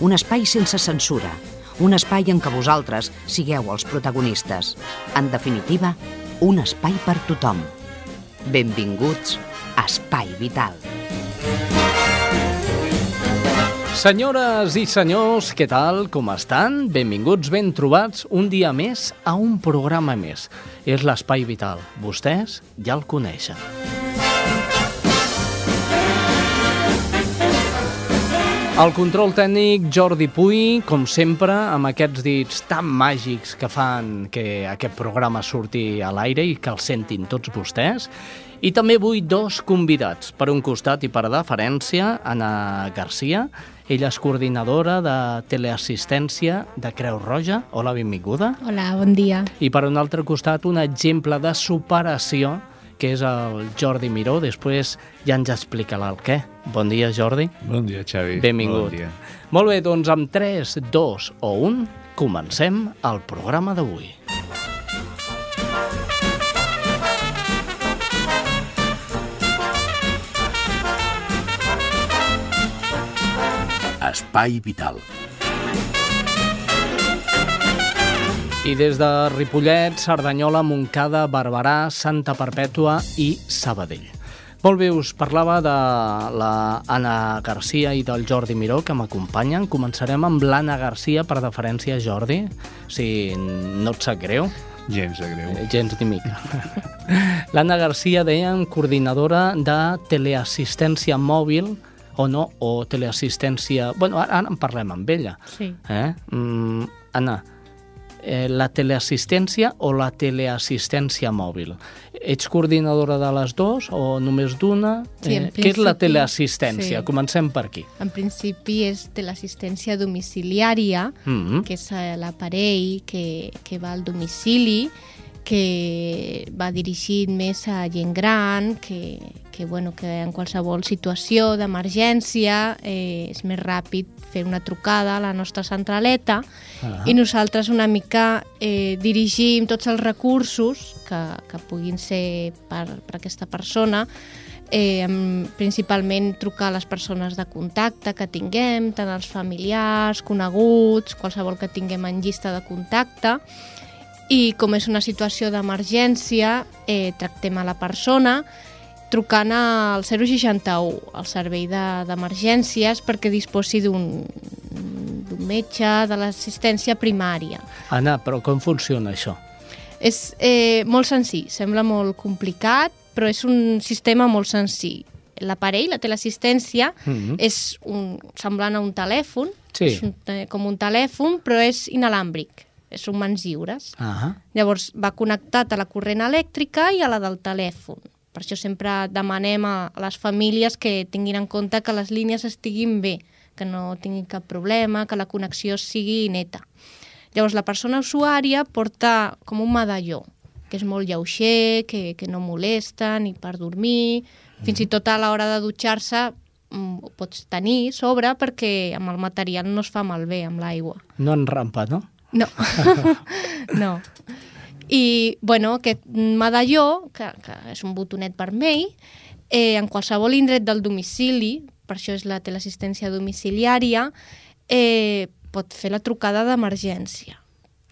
un espai sense censura, un espai en què vosaltres sigueu els protagonistes. En definitiva, un espai per tothom. Benvinguts a Espai Vital. Senyores i senyors, què tal? Com estan? Benvinguts, ben trobats un dia més a un programa més. És l'Espai Vital. Vostès ja el coneixen. El control tècnic Jordi Puy, com sempre, amb aquests dits tan màgics que fan que aquest programa surti a l'aire i que el sentin tots vostès. I també vull dos convidats. Per un costat i per deferència, Anna Garcia. Ella és coordinadora de teleassistència de Creu Roja. Hola, benvinguda. Hola, bon dia. I per un altre costat, un exemple de superació que és el Jordi Miró. Després ja ens explicarà el què. Bon dia, Jordi. Bon dia, Xavi. Benvingut. Bon dia. Molt bé, doncs amb 3, 2 o 1 comencem el programa d'avui. Espai Vital. I des de Ripollet, Cerdanyola, Montcada, Barberà, Santa Perpètua i Sabadell. Molt bé, us parlava de la Anna Garcia i del Jordi Miró, que m'acompanyen. Començarem amb l'Anna Garcia, per deferència, Jordi, si no et sap greu. Gens de greu. Eh, gens ni mica. L'Anna Garcia, dèiem, coordinadora de teleassistència mòbil, o no, o teleassistència... Bueno, ara, ara en parlem amb ella. Sí. Eh? Mm, Anna, eh, la teleassistència o la teleassistència mòbil? Ets coordinadora de les dues o només d'una? Sí, eh, què és la teleassistència? sí. Comencem per aquí. En principi és de l'assistència domiciliària, Mm -hmm. que és eh, l'aparell que, que va al domicili, que va dirigit més a gent gran, que, que, bueno, que en qualsevol situació d'emergència eh, és més ràpid fer una trucada a la nostra centraleta Ah. i nosaltres una mica eh, dirigim tots els recursos que, que puguin ser per, per aquesta persona eh, principalment trucar a les persones de contacte que tinguem, tant els familiars, coneguts, qualsevol que tinguem en llista de contacte, i com és una situació d'emergència, eh, tractem a la persona trucant al 061, al servei de- d'emergències, perquè disposi d'un d'un metge de l'assistència primària. Anna, però com funciona això? És eh, molt senzill, sembla molt complicat, però és un sistema molt senzill. L'aparell, la teleassistència, Mhm. és un, semblant a un telèfon, Sí. és un, te- com un telèfon, però és inalàmbric, són mans lliures. Ah, Llavors va connectat a la corrent elèctrica i a la del telèfon. Per això sempre demanem a les famílies que tinguin en compte que les línies estiguin bé, que no tinguin cap problema, que la connexió sigui neta. Llavors la persona usuària porta com un medalló, que és molt lleuger, que, que no molesta ni per dormir, fins i tot a l'hora de dutxar-se mm, ho pots tenir sobre perquè amb el material no es fa malbé amb l'aigua. no en rampa, no? No, no. I, bueno, aquest medalló, que, que és un botonet vermell, eh, en qualsevol indret del domicili, per això és la teleassistència domiciliària, eh, pot fer la trucada d'emergència.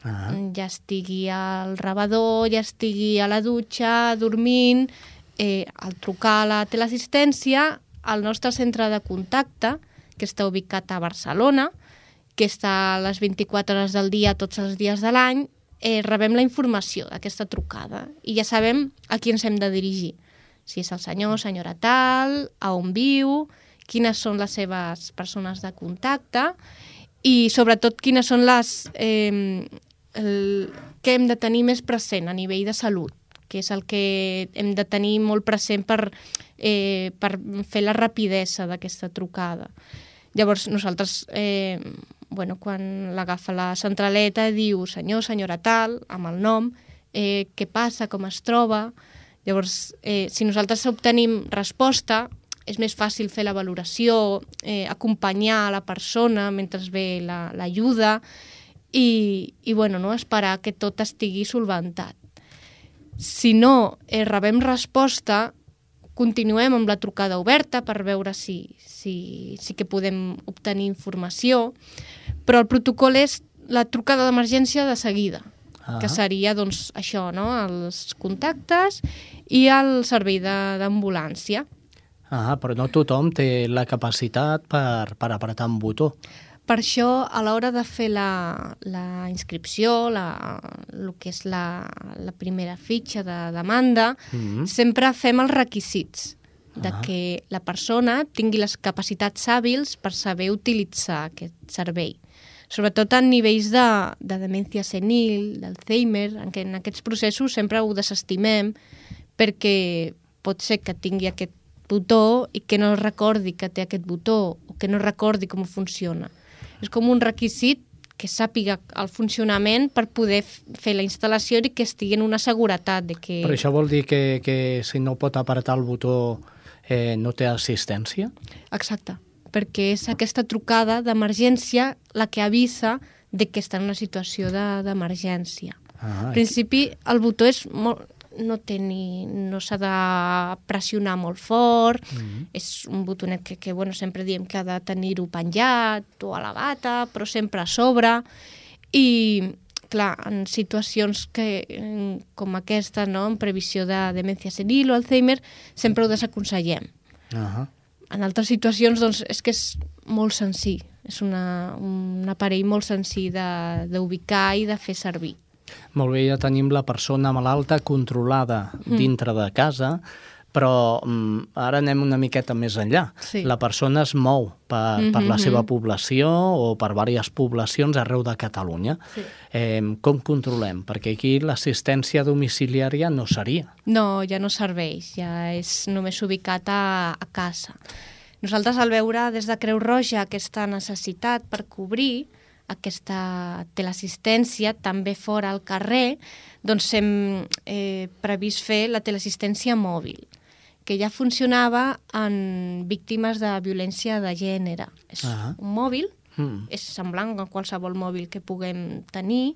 Ah. Ja estigui al rebedor, ja estigui a la dutxa, dormint, eh, al trucar a la teleassistència, al nostre centre de contacte, que està ubicat a Barcelona, que està a les 24 hores del dia, tots els dies de l'any, eh, rebem la informació d'aquesta trucada i ja sabem a qui ens hem de dirigir. Si és el senyor, senyora tal, a on viu, quines són les seves persones de contacte i sobretot quines són les... Eh, el, que hem de tenir més present a nivell de salut, que és el que hem de tenir molt present per, eh, per fer la rapidesa d'aquesta trucada. Llavors, nosaltres eh, bueno, quan l'agafa la centraleta diu senyor, senyora tal, amb el nom, eh, què passa, com es troba... Llavors, eh, si nosaltres obtenim resposta, és més fàcil fer la valoració, eh, acompanyar la persona mentre ve l'ajuda la, i, i bueno, no, esperar que tot estigui solventat. Si no eh, rebem resposta, continuem amb la trucada oberta per veure si, si, si que podem obtenir informació, però el protocol és la trucada d'emergència de seguida ah. que seria doncs, això, no? els contactes i el servei d'ambulància. Ah, però no tothom té la capacitat per, per apretar un botó. Per això, a l'hora de fer la, la inscripció, la, el que és la, la primera fitxa de demanda, mm -hmm. sempre fem els requisits de ah. que la persona tingui les capacitats hàbils per saber utilitzar aquest servei sobretot en nivells de, de demència senil, d'Alzheimer, en què en aquests processos sempre ho desestimem perquè pot ser que tingui aquest botó i que no recordi que té aquest botó o que no recordi com funciona. És com un requisit que sàpiga el funcionament per poder fer la instal·lació i que estigui en una seguretat de que... Però això vol dir que, que si no pot apretar el botó eh, no té assistència? Exacte perquè és aquesta trucada d'emergència la que avisa de que està en una situació d'emergència. De, ah, en principi, el botó és molt, no té ni, no s'ha de pressionar molt fort, mm -hmm. és un botonet que, que bueno, sempre diem que ha de tenir-ho penjat o a la bata, però sempre a sobre, i clar, en situacions que, com aquesta, no? en previsió de demència senil o Alzheimer, sempre ho desaconsellem. Uh -huh en altres situacions doncs, és que és molt senzill, és una, un aparell molt senzill d'ubicar i de fer servir. Molt bé, ja tenim la persona malalta controlada mm. dintre de casa, però um, ara anem una miqueta més enllà. Sí. La persona es mou per, mm -hmm. per la mm-hmm. seva població o per diverses poblacions arreu de Catalunya. Sí. Eh, com controlem? Perquè aquí l'assistència domiciliària no seria. No, ja no serveix, ja és només ubicat a, a casa. Nosaltres, al veure des de Creu Roja aquesta necessitat per cobrir aquesta teleassistència també fora al carrer, doncs hem eh, previst fer la teleassistència mòbil que ja funcionava en víctimes de violència de gènere. És ah. un mòbil, mm. és semblant a qualsevol mòbil que puguem tenir.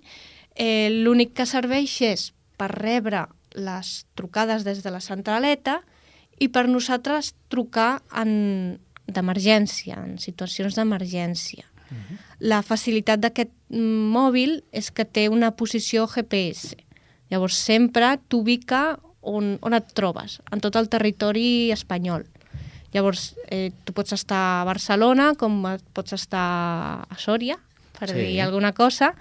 Eh, L'únic que serveix és per rebre les trucades des de la centraleta i per nosaltres trucar en d'emergència, en situacions d'emergència. Uh -huh. La facilitat d'aquest mòbil és que té una posició GPS. Llavors sempre t'ubica on, on et trobes, en tot el territori espanyol. Llavors, eh, tu pots estar a Barcelona com pots estar a Sòria, per sí. dir alguna cosa,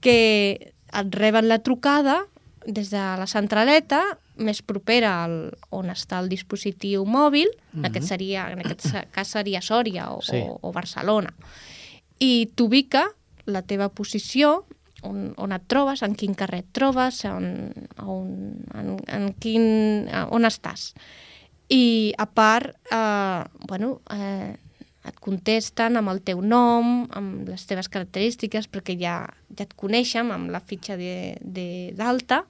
que et reben la trucada des de la centraleta més propera al, on està el dispositiu mòbil, mm -hmm. en, aquest seria, en aquest cas seria Sòria o, sí. o, o Barcelona, i t'ubica la teva posició on, on et trobes, en quin carrer et trobes, on, on, en, en quin, on estàs. I a part, eh, bueno, eh, et contesten amb el teu nom, amb les teves característiques, perquè ja, ja et coneixen amb la fitxa d'alta,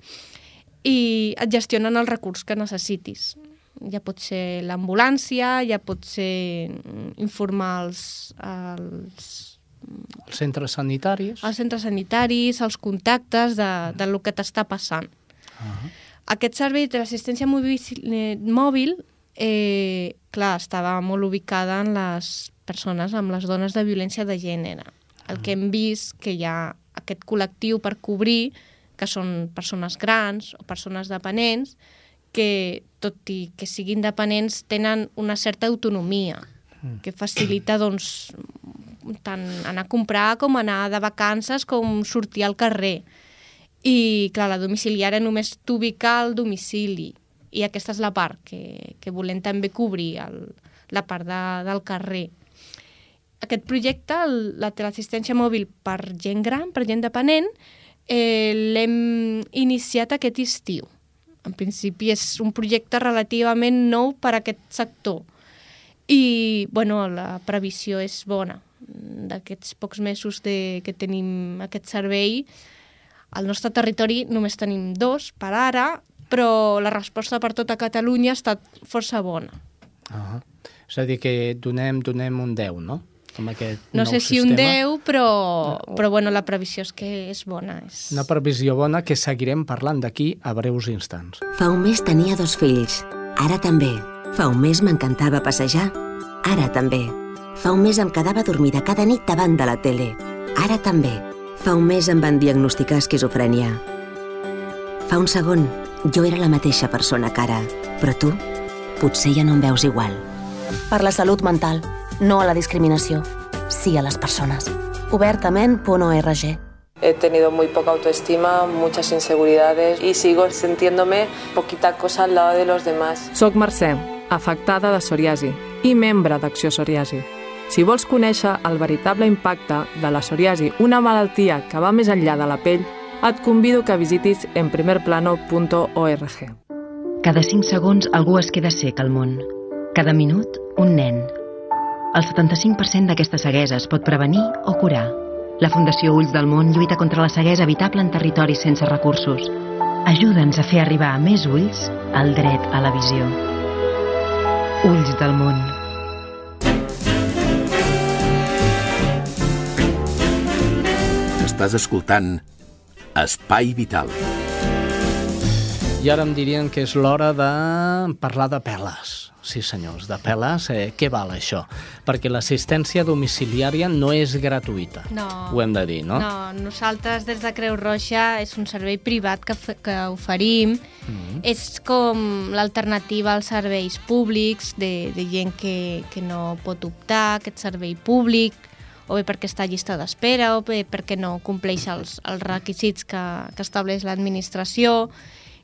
i et gestionen el recurs que necessitis. Ja pot ser l'ambulància, ja pot ser informar els, els els centres sanitaris? Els centres sanitaris, els contactes de, de lo que t'està passant. Uh -huh. Aquest servei de l'assistència eh, mòbil, eh, clar, estava molt ubicada en les persones, amb les dones de violència de gènere. El uh -huh. que hem vist que hi ha aquest col·lectiu per cobrir, que són persones grans o persones dependents, que, tot i que siguin dependents, tenen una certa autonomia, que facilita doncs, tant anar a comprar com anar de vacances com sortir al carrer. I, clar, la domiciliària només t'ubica al domicili. I aquesta és la part que, que volem també cobrir, el, la part de, del carrer. Aquest projecte, el, la teleassistència mòbil per gent gran, per gent dependent, eh, l'hem iniciat aquest estiu. En principi és un projecte relativament nou per a aquest sector. I, bueno, la previsió és bona d'aquests pocs mesos de, que tenim aquest servei, al nostre territori només tenim dos per ara, però la resposta per tota Catalunya ha estat força bona. Ah, és a dir, que donem, donem un 10, no? Amb aquest No sé si sistema. un 10, però, però bueno, la previsió és que és bona. És... Una previsió bona que seguirem parlant d'aquí a breus instants. Fa un mes tenia dos fills. Ara també. Fa un mes m'encantava passejar. Ara també. Fa un mes em quedava dormida cada nit davant de la tele. Ara també. Fa un mes em van diagnosticar esquizofrènia. Fa un segon, jo era la mateixa persona que ara, però tu potser ja no em veus igual. Per la salut mental, no a la discriminació, sí a les persones. Obertament.org He tenido muy poca autoestima, muchas inseguridades y sigo sintiéndome poquita cosa al lado de los demás. Soc Mercè, afectada de psoriasi i membre d'Acció Psoriasi. Si vols conèixer el veritable impacte de la psoriasi, una malaltia que va més enllà de la pell, et convido que visitis enprimerplano.org. Cada 5 segons algú es queda sec al món. Cada minut, un nen. El 75% d'aquesta ceguesa es pot prevenir o curar. La Fundació Ulls del Món lluita contra la ceguesa evitable en territoris sense recursos. Ajuda'ns a fer arribar a més ulls el dret a la visió. Ulls del Món. Estàs escoltant Espai Vital. I ara em dirien que és l'hora de parlar de peles. Sí, senyors, de peles. Eh, què val això? Perquè l'assistència domiciliària no és gratuïta. No. Ho hem de dir, no? No, nosaltres des de Creu Roja és un servei privat que, que oferim. Mm. -hmm. És com l'alternativa als serveis públics de, de gent que, que no pot optar a aquest servei públic o bé perquè està a llista d'espera o bé perquè no compleix els, els requisits que, que estableix l'administració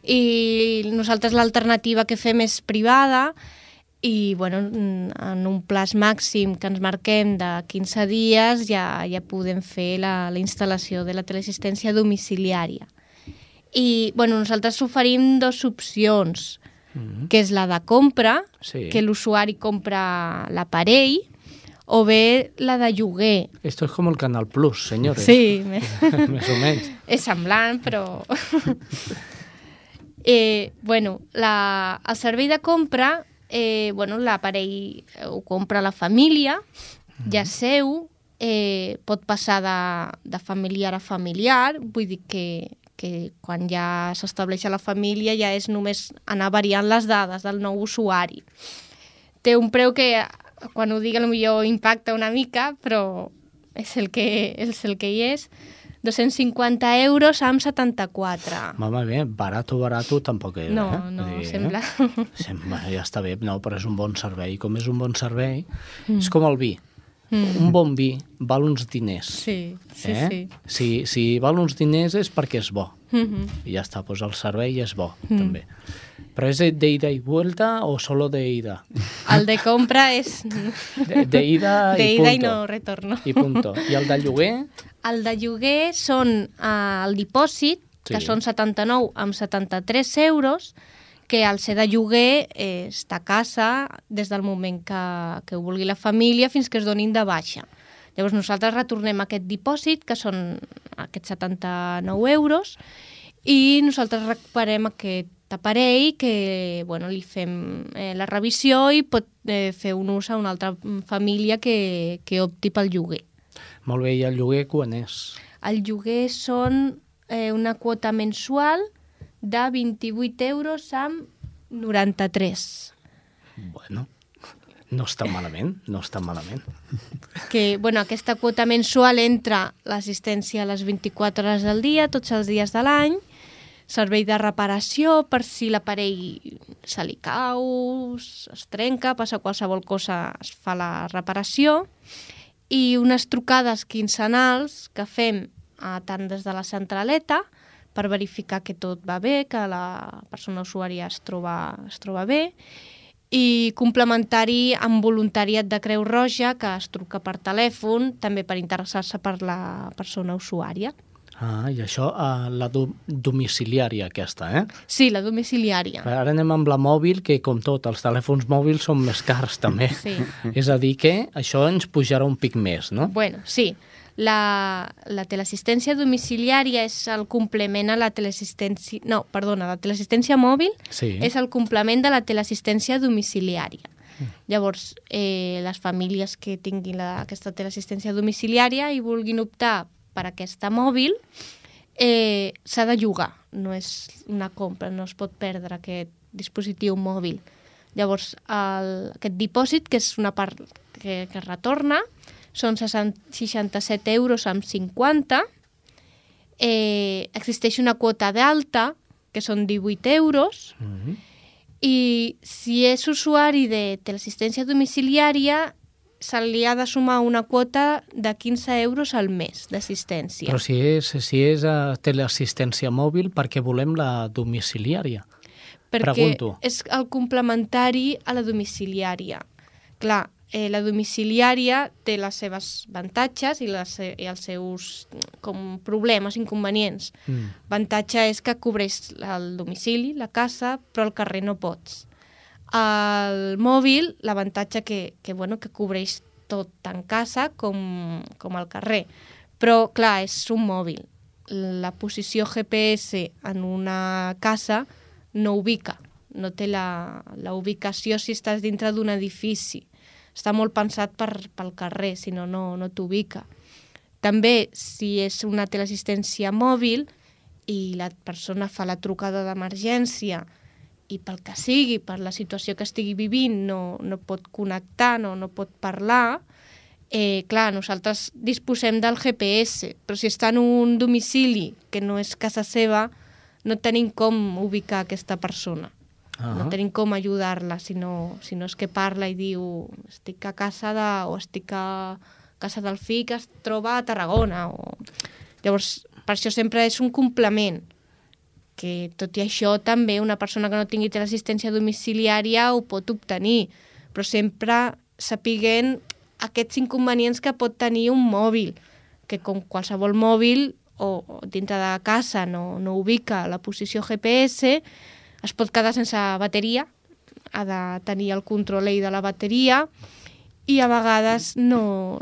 i nosaltres l'alternativa que fem és privada i bueno, en un plaç màxim que ens marquem de 15 dies ja, ja podem fer la, la instal·lació de la teleassistència domiciliària. I bueno, nosaltres oferim dues opcions, mm -hmm. que és la de compra, Sí. que l'usuari compra l'aparell, o bé la de lloguer. Esto es como el Canal Plus, señores. Sí, Més o menys. és semblant, però... eh, bueno, la, el servei de compra, eh, bueno, l'aparell ho compra la família, ja és seu, eh, pot passar de, de familiar a familiar, vull dir que, que quan ja s'estableix a la família ja és només anar variant les dades del nou usuari. Té un preu que, quan ho dic, millor impacta una mica, però és el que, és el que hi és. 250 euros amb 74. Mama bé, barato, barato tampoc és, No, eh? no, dir, sembla. Eh? Sembla, ja està bé, no, però és un bon servei. Com és un bon servei, mm. és com el vi. Mm. Un bon vi val uns diners. Sí, sí, eh? sí. Si, si val uns diners és perquè és bo. Mhm. I ja està, doncs el servei és bo, Mm. també. Però és de, de ida y vuelta o solo de ida? El de compra és... De, de ida de i ida punto. i no retorno. I punto. I el de lloguer? El de lloguer són eh, el dipòsit, que Sí. són 79 amb 73 euros, que al ser de lloguer eh, està a casa des del moment que, que ho vulgui la família fins que es donin de baixa. Llavors nosaltres retornem aquest dipòsit, que són aquests 79 euros, i nosaltres recuperem aquest aparell que bueno, li fem eh, la revisió i pot eh, fer un ús a una altra família que, que opti pel lloguer. Molt bé, i el lloguer quan és? El lloguer són eh, una quota mensual de 28 euros amb 93. Bueno, no està malament, no està malament. Que, bueno, aquesta quota mensual entra l'assistència a les 24 hores del dia, tots els dies de l'any, servei de reparació per si l'aparell se li cau, es trenca, passa qualsevol cosa, es fa la reparació, i unes trucades quinzenals que fem eh, tant des de la centraleta per verificar que tot va bé, que la persona usuària es troba, es troba bé, i complementari amb voluntariat de Creu Roja, que es truca per telèfon, també per interessar-se per la persona usuària. Ah, i això, uh, la do domiciliària aquesta, eh? Sí, la domiciliària. Ara anem amb la mòbil, que com tot, els telèfons mòbils són més cars també. Sí. És a dir que això ens pujarà un pic més, no? Bueno, sí. La, la teleassistència domiciliària és el complement a la teleassistència... No, perdona, la teleassistència mòbil Sí. és el complement de la teleassistència domiciliària. Llavors, eh, les famílies que tinguin la, aquesta teleassistència domiciliària i vulguin optar per aquesta mòbil, eh, s'ha de llogar, no és una compra, no es pot perdre aquest dispositiu mòbil. Llavors, el, aquest dipòsit, que és una part que, que es retorna, són 60 67 euros amb 50. Eh, existeix una quota d'alta, que són 18 euros, Mm -hmm. i si és usuari de teleassistència domiciliària, se li ha de sumar una quota de 15 euros al mes d'assistència. Però si és, si és uh, teleassistència mòbil, per què volem la domiciliària? perquè Pregunto. és el complementari a la domiciliària. Clar, eh, la domiciliària té les seves avantatges i, les, i els seus com, problemes, inconvenients. Mm. Avantatge és que cobreix el domicili, la casa, però al carrer no pots. El mòbil, l'avantatge que, que, bueno, que cobreix tot en casa com, com al carrer. Però, clar, és un mòbil. La posició GPS en una casa no ubica, no té la, la ubicació si estàs dintre d'un edifici. Està molt pensat per, pel carrer, si no, no, no t'ubica. També, si és una teleassistència mòbil i la persona fa la trucada d'emergència i pel que sigui, per la situació que estigui vivint, no, no pot connectar, no, no pot parlar, eh, clar, nosaltres disposem del GPS, però si està en un domicili que no és casa seva, no tenim com ubicar aquesta persona. Ah. No tenim com ajudar-la, si, no, si no és que parla i diu estic a casa de... o estic a casa del fill que es troba a Tarragona. O... Llavors, per això sempre és un complement que tot i això també una persona que no tingui l'assistència domiciliària ho pot obtenir, però sempre sapiguent aquests inconvenients que pot tenir un mòbil, que com qualsevol mòbil o, o dintre de casa no, no ubica la posició GPS, es pot quedar sense bateria, ha de tenir el control de la bateria i a vegades no,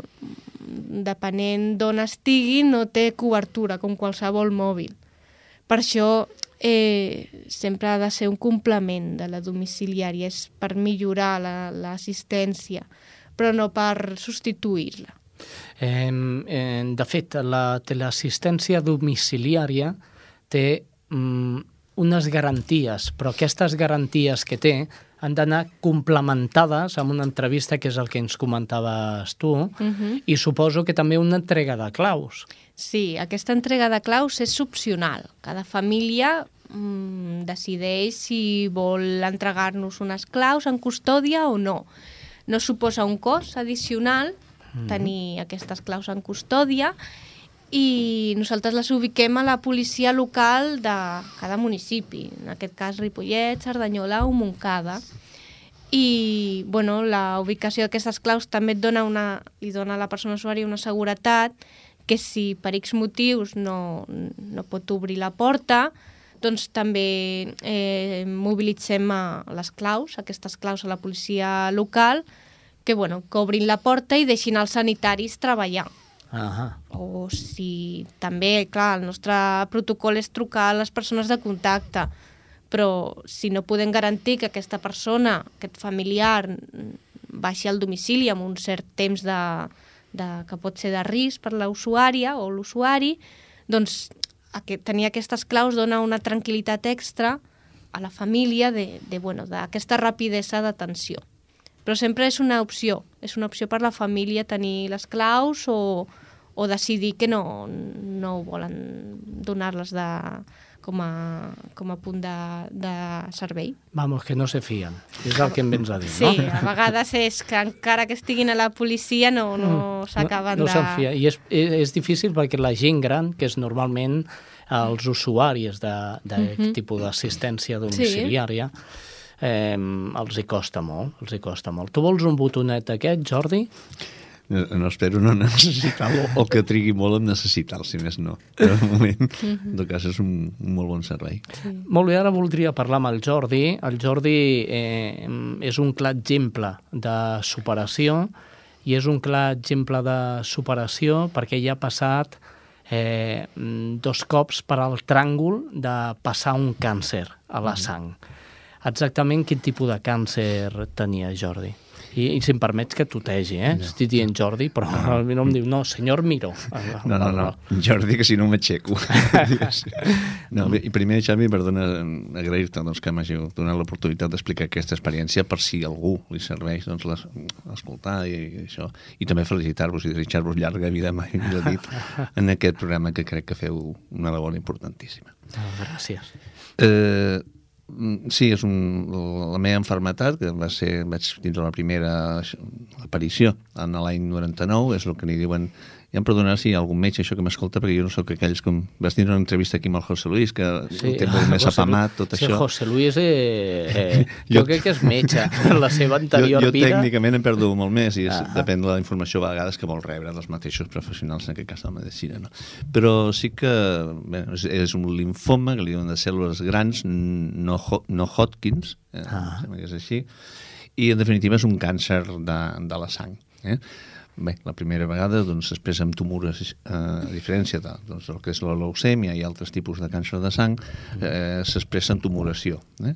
depenent d'on estigui, no té cobertura, com qualsevol mòbil. Per això eh, sempre ha de ser un complement de la domiciliària, és per millorar la- l'assistència, però no per substituir-la. Eh, eh, de fet, la teleassistència domiciliària té mm, unes garanties, però aquestes garanties que té han d'anar complementades amb una entrevista, que és el que ens comentaves tu, Mhm. i suposo que també una entrega de claus. Sí, aquesta entrega de claus és opcional. Cada família mm, decideix si vol entregar-nos unes claus en custòdia o no. No suposa un cost addicional Mhm. tenir aquestes claus en custòdia i nosaltres les ubiquem a la policia local de cada municipi, en aquest cas Ripollet, Cerdanyola o Montcada. I bueno, la ubicació d'aquestes claus també et dona una, li dona a la persona usuària una seguretat que si per X motius no, no pot obrir la porta, doncs també eh, mobilitzem a les claus, aquestes claus a la policia local, que, bueno, que obrin la porta i deixin els sanitaris treballar. Ah O si també, clar, el nostre protocol és trucar a les persones de contacte, però si no podem garantir que aquesta persona, aquest familiar, baixi al domicili amb un cert temps de, de, que pot ser de risc per la usuària o l'usuari, doncs aquest, tenir aquestes claus dona una tranquil·litat extra a la família de, de, bueno, d'aquesta rapidesa d'atenció. Però sempre és una opció, és una opció per la família tenir les claus o, o decidir que no, no volen donar-les de, com, a, com a punt de, de servei. Vamos, que no se fien. És el que em vens a dir, Sí, no? a vegades és que encara que estiguin a la policia no, no s'acaben Mm. no, no de... se'n fia. I és, és, és difícil perquè la gent gran, que és normalment els usuaris d'aquest de, de Mhm. tipus d'assistència domiciliària, eh, els hi costa molt, els hi costa molt. Tu vols un botonet aquest, Jordi? No, no espero no necessitar-lo o que trigui molt en necessitar-lo, si més no. Però de moment, en tot cas, és un, un molt bon servei. Sí. Molt bé, ara voldria parlar amb el Jordi. El Jordi eh, és un clar exemple de superació i és un clar exemple de superació perquè ja ha passat eh, dos cops per al tràngol de passar un càncer a la sang. Exactament quin tipus de càncer tenia Jordi? I, i si em permets que tutegi, eh? No. Estic dient Jordi, però no. no em diu, no, senyor Miró. No, no, no, Jordi, que si no m'aixeco. no, I primer, Xavi, perdona, agrair-te doncs, que m'hàgiu donat l'oportunitat d'explicar aquesta experiència per si algú li serveix doncs, les, escoltar i, i això. I també felicitar-vos i desitjar-vos llarga vida, mai millor dit, en aquest programa que crec que feu una labor importantíssima. Ah, gràcies. Eh, Sí, és un, la meva enfermetat, que va ser, vaig tindre la primera aparició en l'any 99, és el que li diuen ja em perdonarà si algun metge això que m'escolta, perquè jo no sóc aquells com... Vas tindre una entrevista aquí amb el José Luis, que sí, ho té molt més apamat, tot sí, això. José Luis, eh, eh, jo, jo crec que és metge. La seva anterior jo, jo vida... tècnicament em perdo molt més, i és, ah. depèn de la informació a vegades que vol rebre dels mateixos professionals, en aquest cas de la medicina. No? Però sí que bé, és, és un linfoma, que li diuen de cèl·lules grans, no, no Hodgkins, eh, ah. sembla que és així, i en definitiva és un càncer de, de la sang. Eh? Bé, la primera vegada doncs, després amb tumores, eh, a diferència de, doncs, del que és la leucèmia i altres tipus de càncer de sang, eh, s'expressa en tumoració. Eh?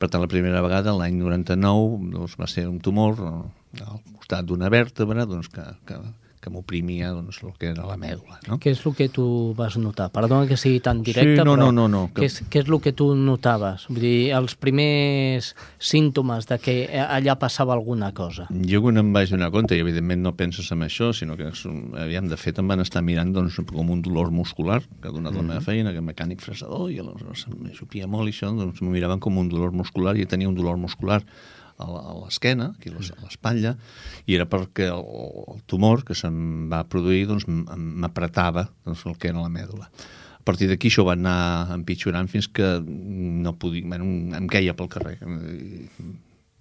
Per tant, la primera vegada, l'any 99, doncs, va ser un tumor eh, al costat d'una vèrtebra doncs, que, que que m'oprimia doncs, el que era la mèdula. No? Què és el que tu vas notar? Perdona que sigui tan directe, sí, no, però no, no, no, que... què, és, què és el que tu notaves? Vull dir, els primers símptomes de que allà passava alguna cosa. Jo quan em vaig donar compte, i evidentment no penses en això, sinó que aviam, de fet em van estar mirant doncs, com un dolor muscular que ha donat mm -hmm. la meva feina, que mecànic fresador, i aleshores m'ajupia molt i això, doncs m'ho miraven com un dolor muscular i tenia un dolor muscular a l'esquena, aquí a l'espatlla, i era perquè el, el tumor que se'm va produir doncs, m'apretava doncs, el que era la mèdula. A partir d'aquí això va anar empitjorant fins que no podia, bueno, em queia pel carrer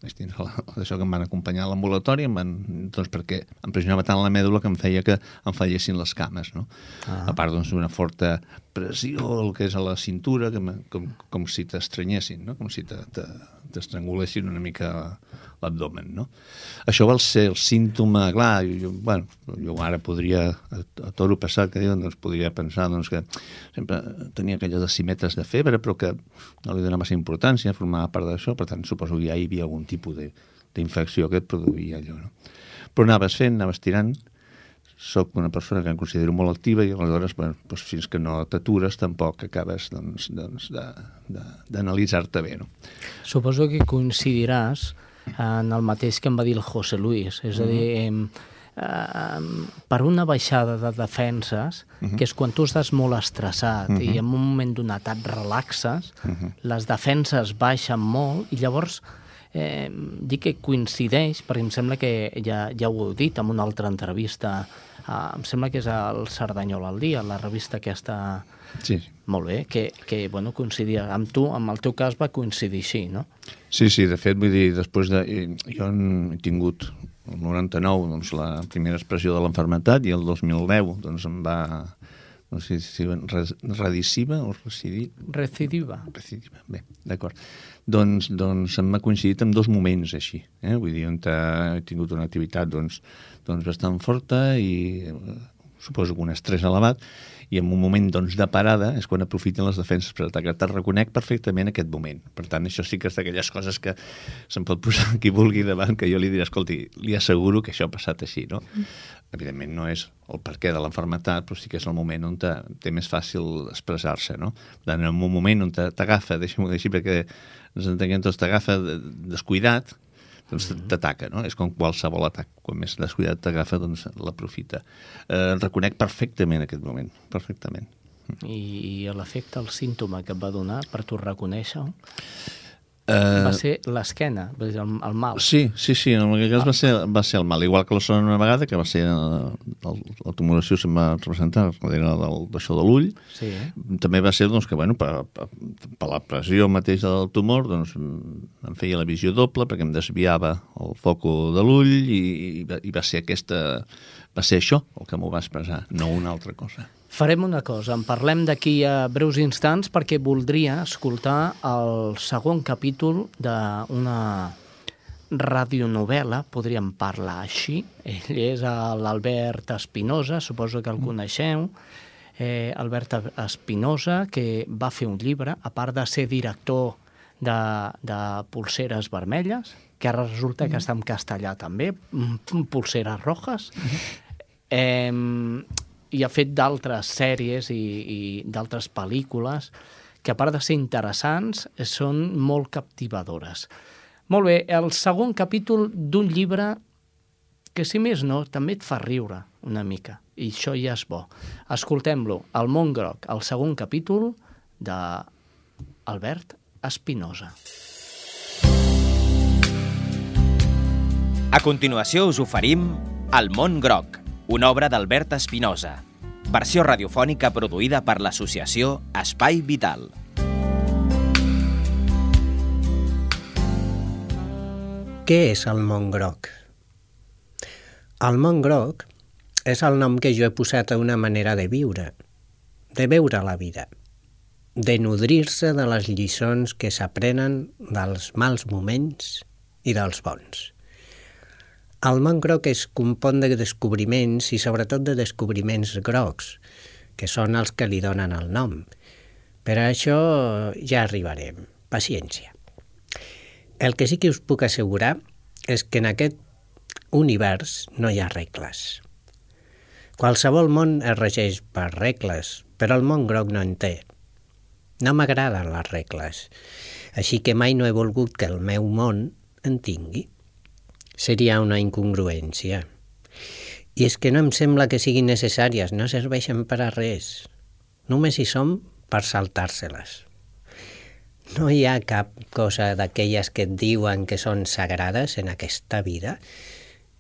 vaig tindre això que em van acompanyar a l'ambulatori, doncs perquè em pressionava tant la mèdula que em feia que em fallessin les cames, no? Ah. A part, doncs, d'una forta pressió, el que és a la cintura, que com, com si t'estranyessin, no? Com si t'estrangulessin una mica l'abdomen, no? Això va ser el símptoma, clar, jo, bueno, jo ara podria, a, a toro passat que diuen, doncs podria pensar doncs, que sempre tenia aquelles decimetres de febre, però que no li donava massa importància, formava part d'això, per tant, suposo que ja hi havia algun tipus d'infecció que et produïa allò, no? Però anaves fent, anaves tirant, sóc una persona que em considero molt activa i aleshores bueno, doncs fins que no t'atures tampoc acabes doncs, doncs, d'analitzar-te bé. No? Suposo que coincidiràs en el mateix que em va dir el José Luis, és a dir, eh, eh, per una baixada de defenses, uh -huh. que és quan tu estàs molt estressat uh -huh. i en un moment donat et relaxes, uh -huh. les defenses baixen molt i llavors eh, dic que coincideix, perquè em sembla que ja, ja ho heu dit en una altra entrevista, eh, em sembla que és el Cerdanyol al dia, la revista aquesta... Sí. Molt bé, que, que bueno, coincidia amb tu, amb el teu cas va coincidir així, no? Sí, sí, de fet, vull dir, després de... Jo he tingut el 99, doncs, la primera expressió de l'enfermetat, i el 2010, doncs, em va... No sé si redissiva o recidiva. Recidiva. Recidiva, bé, d'acord. Doncs, doncs em m'ha coincidit amb dos moments així, eh? vull dir, on he tingut una activitat doncs, doncs bastant forta i eh, suposo que un estrès elevat, i en un moment doncs, de parada és quan aprofiten les defenses per atacar. Te reconec perfectament aquest moment. Per tant, això sí que és d'aquelles coses que se'n pot posar qui vulgui davant, que jo li diré, escolti, li asseguro que això ha passat així, no? Mm. Evidentment no és el perquè de l'enfermetat, però sí que és el moment on te, té més fàcil expressar-se, no? En un moment on t'agafa, deixa'm-ho dir així perquè ens entenguem tots, t'agafa descuidat, doncs t'ataca, no? És com qualsevol atac. Quan més descuidat t'agafa, doncs l'aprofita. Eh, reconec perfectament aquest moment, perfectament. I, i l'efecte, el símptoma que et va donar per tu reconèixer Eh, Va ser l'esquena, el, el mal. Sí, sí, sí, en aquest cas va ser, va ser el mal, igual que la segona una vegada, que va ser eh, el, la tumoració se'm va representar, del- d'això de l'ull, Sí, eh? també va ser doncs, que bueno, per, per, per la pressió mateix del tumor doncs, em feia la visió doble perquè em desviava el foco de l'ull i, i, va, i va ser aquesta va ser això el que m'ho va expressar, no una altra cosa. Farem una cosa, en parlem d'aquí a breus instants perquè voldria escoltar el segon capítol d'una radionovel·la, podríem parlar així. Ell és l'Albert Espinosa, suposo que el coneixeu. Eh, Albert Espinosa, que va fer un llibre, a part de ser director de, de Pulseres Vermelles, que ara resulta que està en castellà també, mm, Pulseres Rojas, eh, i ha fet d'altres sèries i, i d'altres pel·lícules que, a part de ser interessants, són molt captivadores. Molt bé, el segon capítol d'un llibre que, si més no, també et fa riure una mica, i això ja és bo. Escoltem-lo, El món groc, el segon capítol de Albert Espinosa. A continuació us oferim El món groc, una obra d'Albert Espinosa, versió radiofònica produïda per l'associació Espai Vital. Què és el món groc? El món groc és el nom que jo he posat a una manera de viure, de veure la vida, de nodrir-se de les lliçons que s'aprenen dels mals moments i dels bons. El món groc es compon de descobriments i sobretot de descobriments grocs, que són els que li donen el nom. Per això ja arribarem. Paciència. El que sí que us puc assegurar és que en aquest univers no hi ha regles. Qualsevol món es regeix per regles, però el món groc no en té. No m'agraden les regles, així que mai no he volgut que el meu món en tingui. Seria una incongruència. I és que no em sembla que siguin necessàries, no serveixen per a res. Només hi som per saltar-se-les. No hi ha cap cosa d'aquelles que et diuen que són sagrades en aquesta vida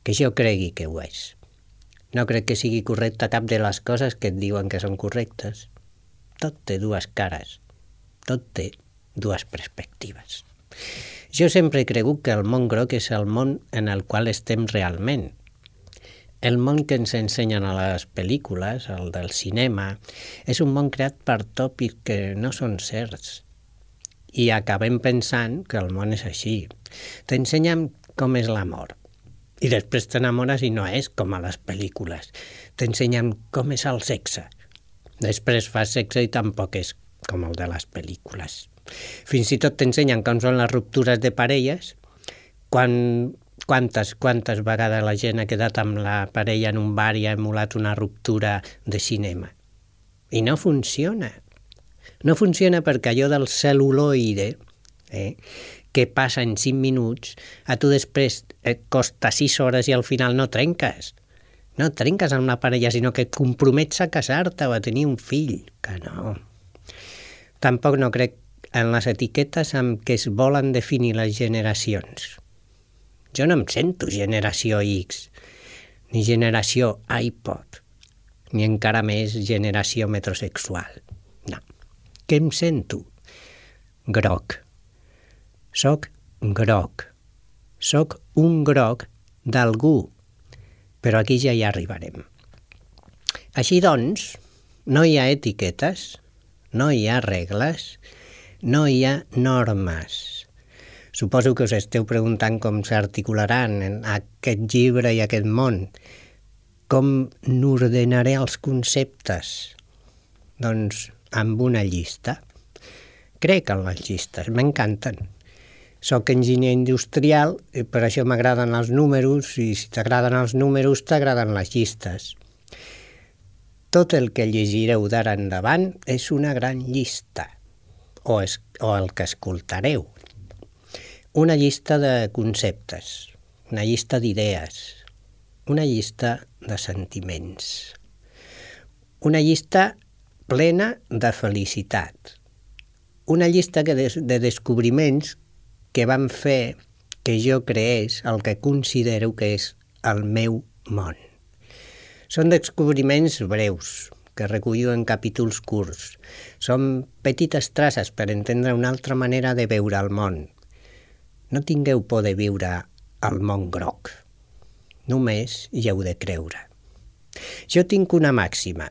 que jo cregui que ho és. No crec que sigui correcta cap de les coses que et diuen que són correctes. Tot té dues cares. Tot té dues perspectives. Jo sempre he cregut que el món groc és el món en el qual estem realment. El món que ens ensenyen a les pel·lícules, el del cinema, és un món creat per tòpics que no són certs. I acabem pensant que el món és així. T'ensenyen com és l'amor. I després t'enamores i no és com a les pel·lícules. T'ensenyen com és el sexe. Després fas sexe i tampoc és com el de les pel·lícules. Fins i tot t'ensenyen com són les ruptures de parelles, quan, quantes, quantes vegades la gent ha quedat amb la parella en un bar i ha emulat una ruptura de cinema. I no funciona. No funciona perquè allò del cel·luloide, eh, que passa en 5 minuts, a tu després et costa 6 hores i al final no trenques. No trenques amb una parella, sinó que et compromets a casar-te o a tenir un fill. Que no. Tampoc no crec en les etiquetes amb què es volen definir les generacions. Jo no em sento generació X, ni generació iPod, ni encara més generació metrosexual. No. Què em sento? Groc. Soc groc. Soc un groc d'algú. Però aquí ja hi arribarem. Així doncs, no hi ha etiquetes, no hi ha regles, no hi ha normes. Suposo que us esteu preguntant com s'articularan en aquest llibre i aquest món. Com n'ordenaré els conceptes? Doncs amb una llista. Crec en les llistes, m'encanten. Soc enginyer industrial i per això m'agraden els números i si t'agraden els números t'agraden les llistes. Tot el que llegireu d'ara endavant és una gran llista, o, es, o el que escoltareu. Una llista de conceptes, una llista d'idees, una llista de sentiments, una llista plena de felicitat, una llista de, de descobriments que van fer que jo creés el que considero que és el meu món. Són descobriments breus, que recullo en capítols curts. Són petites traces per entendre una altra manera de veure el món. No tingueu por de viure al món groc. Només hi heu de creure. Jo tinc una màxima.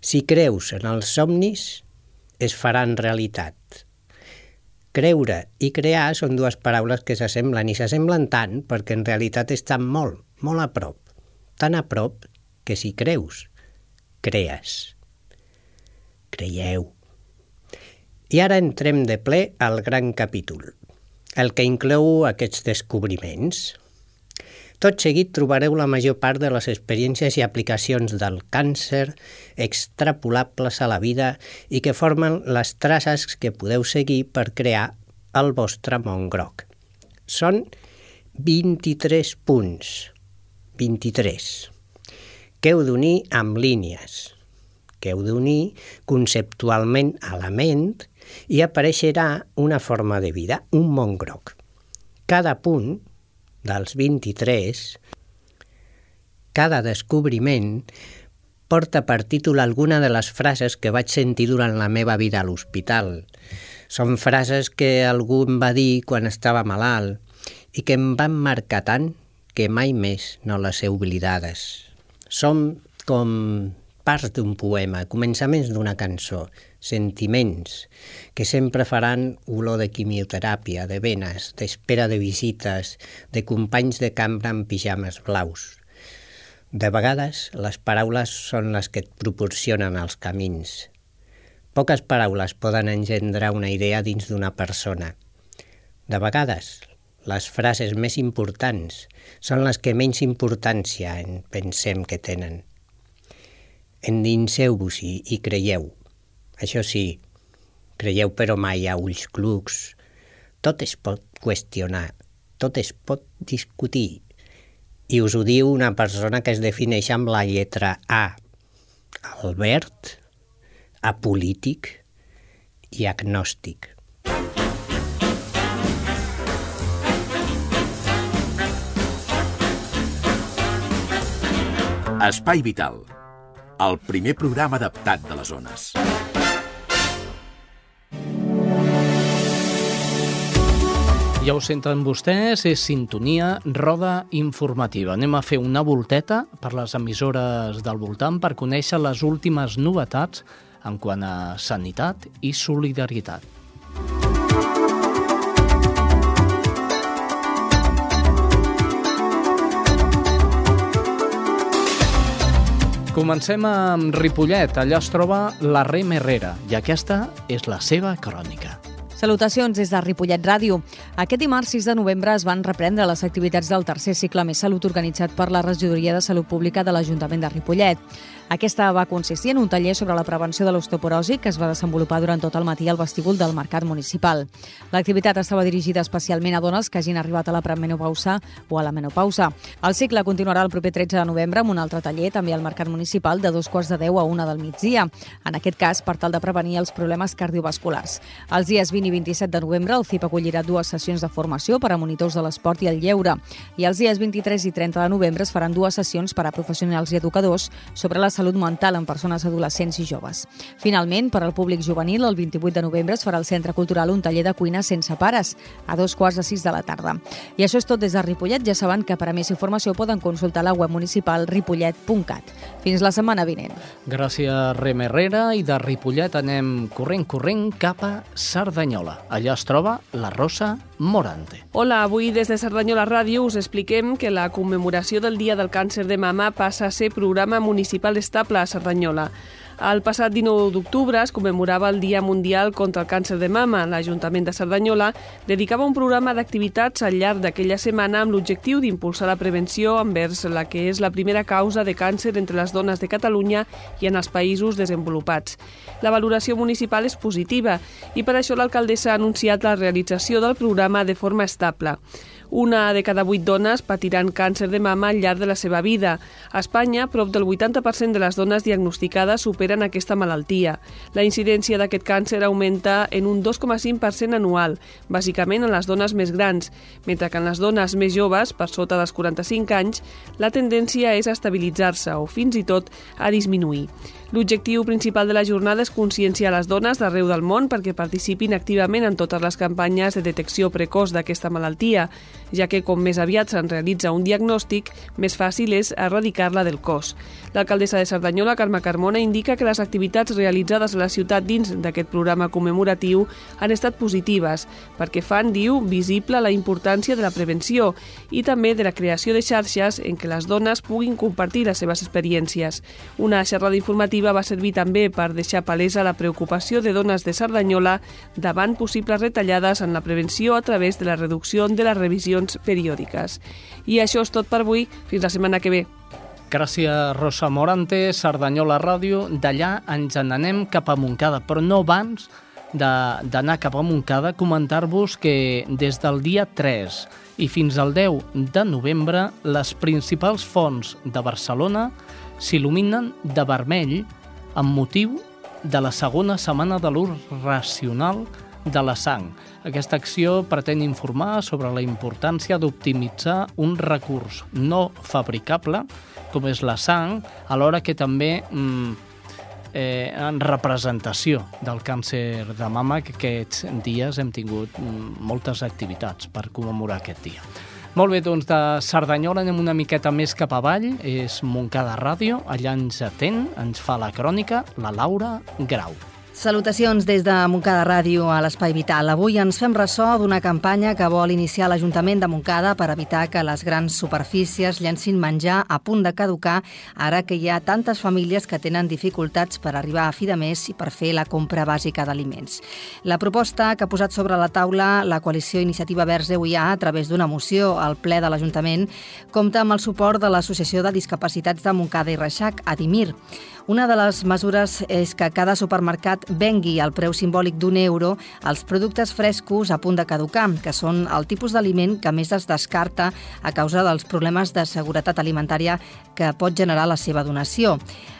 Si creus en els somnis, es faran realitat. Creure i crear són dues paraules que s'assemblen i s'assemblen tant perquè en realitat estan molt, molt a prop. Tan a prop que si creus, crees. Creieu. I ara entrem de ple al gran capítol, el que inclou aquests descobriments. Tot seguit trobareu la major part de les experiències i aplicacions del càncer extrapolables a la vida i que formen les traces que podeu seguir per crear el vostre món groc. Són 23 punts. 23 que heu d'unir amb línies, que heu d'unir conceptualment a la ment i apareixerà una forma de vida, un món groc. Cada punt dels 23, cada descobriment, porta per títol alguna de les frases que vaig sentir durant la meva vida a l'hospital. Són frases que algú em va dir quan estava malalt i que em van marcar tant que mai més no les he oblidades. Som com parts d'un poema, començaments d'una cançó, sentiments que sempre faran olor de quimioteràpia, de venes, d'espera de visites, de companys de cambra amb pijames blaus. De vegades, les paraules són les que et proporcionen els camins. Poques paraules poden engendrar una idea dins d'una persona. De vegades, les frases més importants són les que menys importància en pensem que tenen. Endinseu-vos-hi i creieu. Això sí, creieu però mai a ulls clucs. Tot es pot qüestionar, tot es pot discutir. I us ho diu una persona que es defineix amb la lletra A. Albert, apolític i agnòstic. Espai Vital, el primer programa adaptat de les zones. Ja ho senten vostès, és sintonia, roda informativa. Anem a fer una volteta per les emissores del voltant per conèixer les últimes novetats en quant a sanitat i solidaritat. Comencem amb Ripollet. Allà es troba la Rem Herrera i aquesta és la seva crònica. Salutacions des de Ripollet Ràdio. Aquest dimarts 6 de novembre es van reprendre les activitats del tercer cicle Més Salut organitzat per la Regidoria de Salut Pública de l'Ajuntament de Ripollet. Aquesta va consistir en un taller sobre la prevenció de l'osteoporosi que es va desenvolupar durant tot el matí al vestíbul del Mercat Municipal. L'activitat estava dirigida especialment a dones que hagin arribat a la premenopausa o a la menopausa. El cicle continuarà el proper 13 de novembre amb un altre taller també al Mercat Municipal de dos quarts de 10 a una del migdia. En aquest cas, per tal de prevenir els problemes cardiovasculars. Els dies 20 i 27 de novembre el CIP acollirà dues sessions de formació per a monitors de l'esport i el lleure. I els dies 23 i 30 de novembre es faran dues sessions per a professionals i educadors sobre la salut mental en persones adolescents i joves. Finalment, per al públic juvenil, el 28 de novembre es farà al Centre Cultural un taller de cuina sense pares, a dos quarts de sis de la tarda. I això és tot des de Ripollet. Ja saben que per a més informació poden consultar la web municipal ripollet.cat. Fins la setmana vinent. Gràcies, Rem Herrera. I de Ripollet anem corrent, corrent cap a Cerdanyola. Allà es troba la Rosa Morante. Hola, avui des de Cerdanyola Ràdio us expliquem que la commemoració del Dia del Càncer de Mama passa a ser programa municipal estable a Cerdanyola. El passat 19 d'octubre es commemorava el Dia Mundial contra el Càncer de Mama. L'Ajuntament de Cerdanyola dedicava un programa d'activitats al llarg d'aquella setmana amb l'objectiu d'impulsar la prevenció envers la que és la primera causa de càncer entre les dones de Catalunya i en els països desenvolupats. La valoració municipal és positiva i per això l'alcaldessa ha anunciat la realització del programa de forma estable. Una de cada vuit dones patiran càncer de mama al llarg de la seva vida. A Espanya, prop del 80% de les dones diagnosticades superen aquesta malaltia. La incidència d'aquest càncer augmenta en un 2,5% anual, bàsicament en les dones més grans, mentre que en les dones més joves, per sota dels 45 anys, la tendència és a estabilitzar-se o fins i tot a disminuir. L'objectiu principal de la jornada és conscienciar les dones d'arreu del món perquè participin activament en totes les campanyes de detecció precoç d'aquesta malaltia, ja que com més aviat se'n realitza un diagnòstic, més fàcil és erradicar-la del cos. L'alcaldessa de Cerdanyola, Carme Carmona, indica que les activitats realitzades a la ciutat dins d'aquest programa commemoratiu han estat positives, perquè fan, diu, visible la importància de la prevenció i també de la creació de xarxes en què les dones puguin compartir les seves experiències. Una xerrada informativa iniciativa va servir també per deixar palesa la preocupació de dones de Cerdanyola davant possibles retallades en la prevenció a través de la reducció de les revisions periòdiques. I això és tot per avui. Fins la setmana que ve. Gràcies, Rosa Morante, Cerdanyola Ràdio. D'allà ens n'anem cap a Montcada, però no abans d'anar cap a Montcada, comentar-vos que des del dia 3 i fins al 10 de novembre les principals fonts de Barcelona s'il·luminen de vermell amb motiu de la segona setmana de l'ús racional de la sang. Aquesta acció pretén informar sobre la importància d'optimitzar un recurs no fabricable, com és la sang, alhora que també mm, eh, en representació del càncer de mama, que aquests dies hem tingut mm, moltes activitats per commemorar aquest dia. Molt bé, doncs de Cerdanyola anem una miqueta més cap avall, és Montcada Ràdio, allà ens atén, ens fa la crònica la Laura Grau. Salutacions des de Montcada Ràdio a l'Espai Vital. Avui ens fem ressò d'una campanya que vol iniciar l'Ajuntament de Montcada per evitar que les grans superfícies llencin menjar a punt de caducar ara que hi ha tantes famílies que tenen dificultats per arribar a fi de mes i per fer la compra bàsica d'aliments. La proposta que ha posat sobre la taula la coalició Iniciativa Verds EUIA a través d'una moció al ple de l'Ajuntament compta amb el suport de l'Associació de Discapacitats de Montcada i Reixac, Adimir. Una de les mesures és que cada supermercat vengui al preu simbòlic d'un euro els productes frescos a punt de caducar, que són el tipus d'aliment que més es descarta a causa dels problemes de seguretat alimentària que pot generar la seva donació.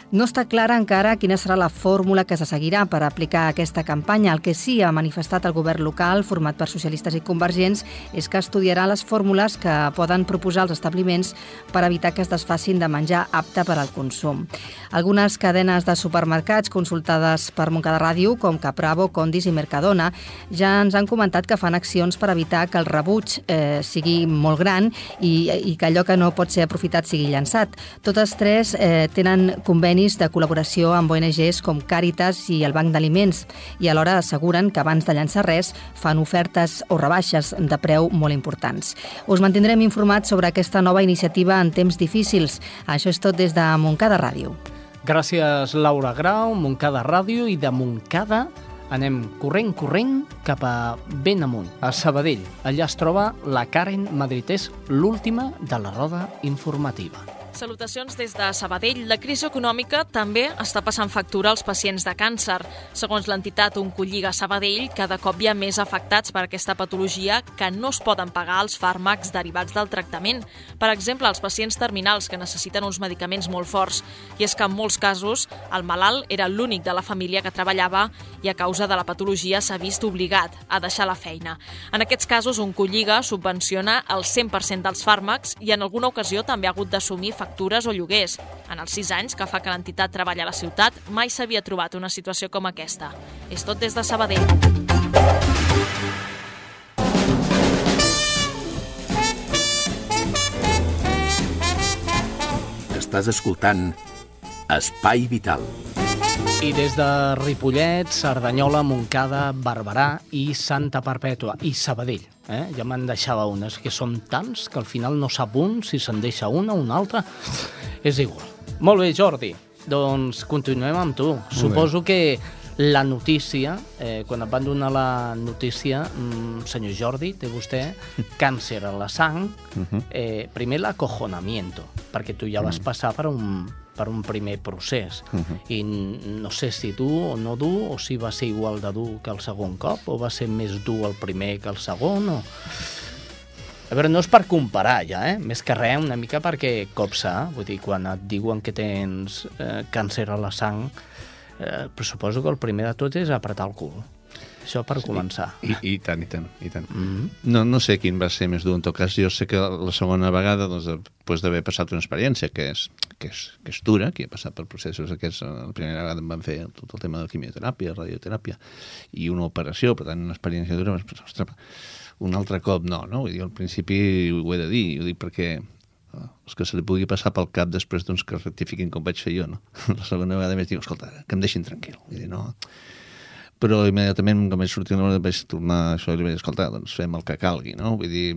No està clara encara quina serà la fórmula que se seguirà per aplicar aquesta campanya. El que sí ha manifestat el govern local, format per socialistes i convergents, és que estudiarà les fórmules que poden proposar els establiments per evitar que es desfacin de menjar apte per al consum. Algunes cadenes de supermercats consultades per Montcada Ràdio, com Capravo, Condis i Mercadona, ja ens han comentat que fan accions per evitar que el rebuig eh, sigui molt gran i, i que allò que no pot ser aprofitat sigui llançat. Totes tres eh, tenen convenis convenis de col·laboració amb ONGs com Càritas i el Banc d'Aliments i alhora asseguren que abans de llançar res fan ofertes o rebaixes de preu molt importants. Us mantindrem informats sobre aquesta nova iniciativa en temps difícils. Això és tot des de Montcada Ràdio. Gràcies, Laura Grau, Montcada Ràdio i de Montcada anem corrent, corrent cap a ben amunt, a Sabadell. Allà es troba la Karen Madrid, és l'última de la roda informativa. Salutacions des de Sabadell. La crisi econòmica també està passant factura als pacients de càncer. Segons l'entitat Oncolliga Sabadell, cada cop hi ha més afectats per aquesta patologia que no es poden pagar els fàrmacs derivats del tractament. Per exemple, els pacients terminals que necessiten uns medicaments molt forts. I és que en molts casos el malalt era l'únic de la família que treballava i a causa de la patologia s'ha vist obligat a deixar la feina. En aquests casos, Oncolliga subvenciona el 100% dels fàrmacs i en alguna ocasió també ha hagut d'assumir factures factures o lloguers. En els sis anys que fa que l'entitat treballa a la ciutat, mai s'havia trobat una situació com aquesta. És tot des de Sabadell. Estàs escoltant Espai Vital. I des de Ripollet, Cerdanyola, Montcada, Barberà i Santa Perpètua i Sabadell. Eh? Ja me'n deixava unes, que són tants que al final no sap un si se'n deixa una o una altra. És igual. Molt bé, Jordi. Doncs continuem amb tu. Molt Suposo bé. que la notícia, eh, quan et van donar la notícia, mm, senyor Jordi, té vostè càncer a la sang, mhm. eh, primer l'acojonamiento, perquè tu ja vas mm. passar per un, per un primer procés. Uh -huh. I no sé si dur o no dur, o si va ser igual de dur que el segon cop, o va ser més dur el primer que el segon, o... A veure, no és per comparar ja, eh? més que res, una mica perquè copsa, vull dir, quan et diuen que tens eh, càncer a la sang, eh, però suposo que el primer de tot és apretar el cul. Això per sí, començar. I, I tant, i tant, i tant. Mm -hmm. no, no sé quin va ser més dur, en tot cas, jo sé que la segona vegada, doncs, després d'haver passat una experiència que és, que, és, que és dura, que he passat per processos aquests, la primera vegada em van fer tot el tema de quimioteràpia, radioteràpia, i una operació, per tant, una experiència dura, ostres, un altre cop no, no? Vull dir, al principi ho he de dir, ho dic perquè eh, els que se li pugui passar pel cap després doncs, que rectifiquin com vaig fer jo, no? La segona vegada més dic, escolta, que em deixin tranquil. Vull dir, no, però immediatament quan vaig sortir vaig tornar a això i li vaig dir, escolta, doncs fem el que calgui, no? Vull dir,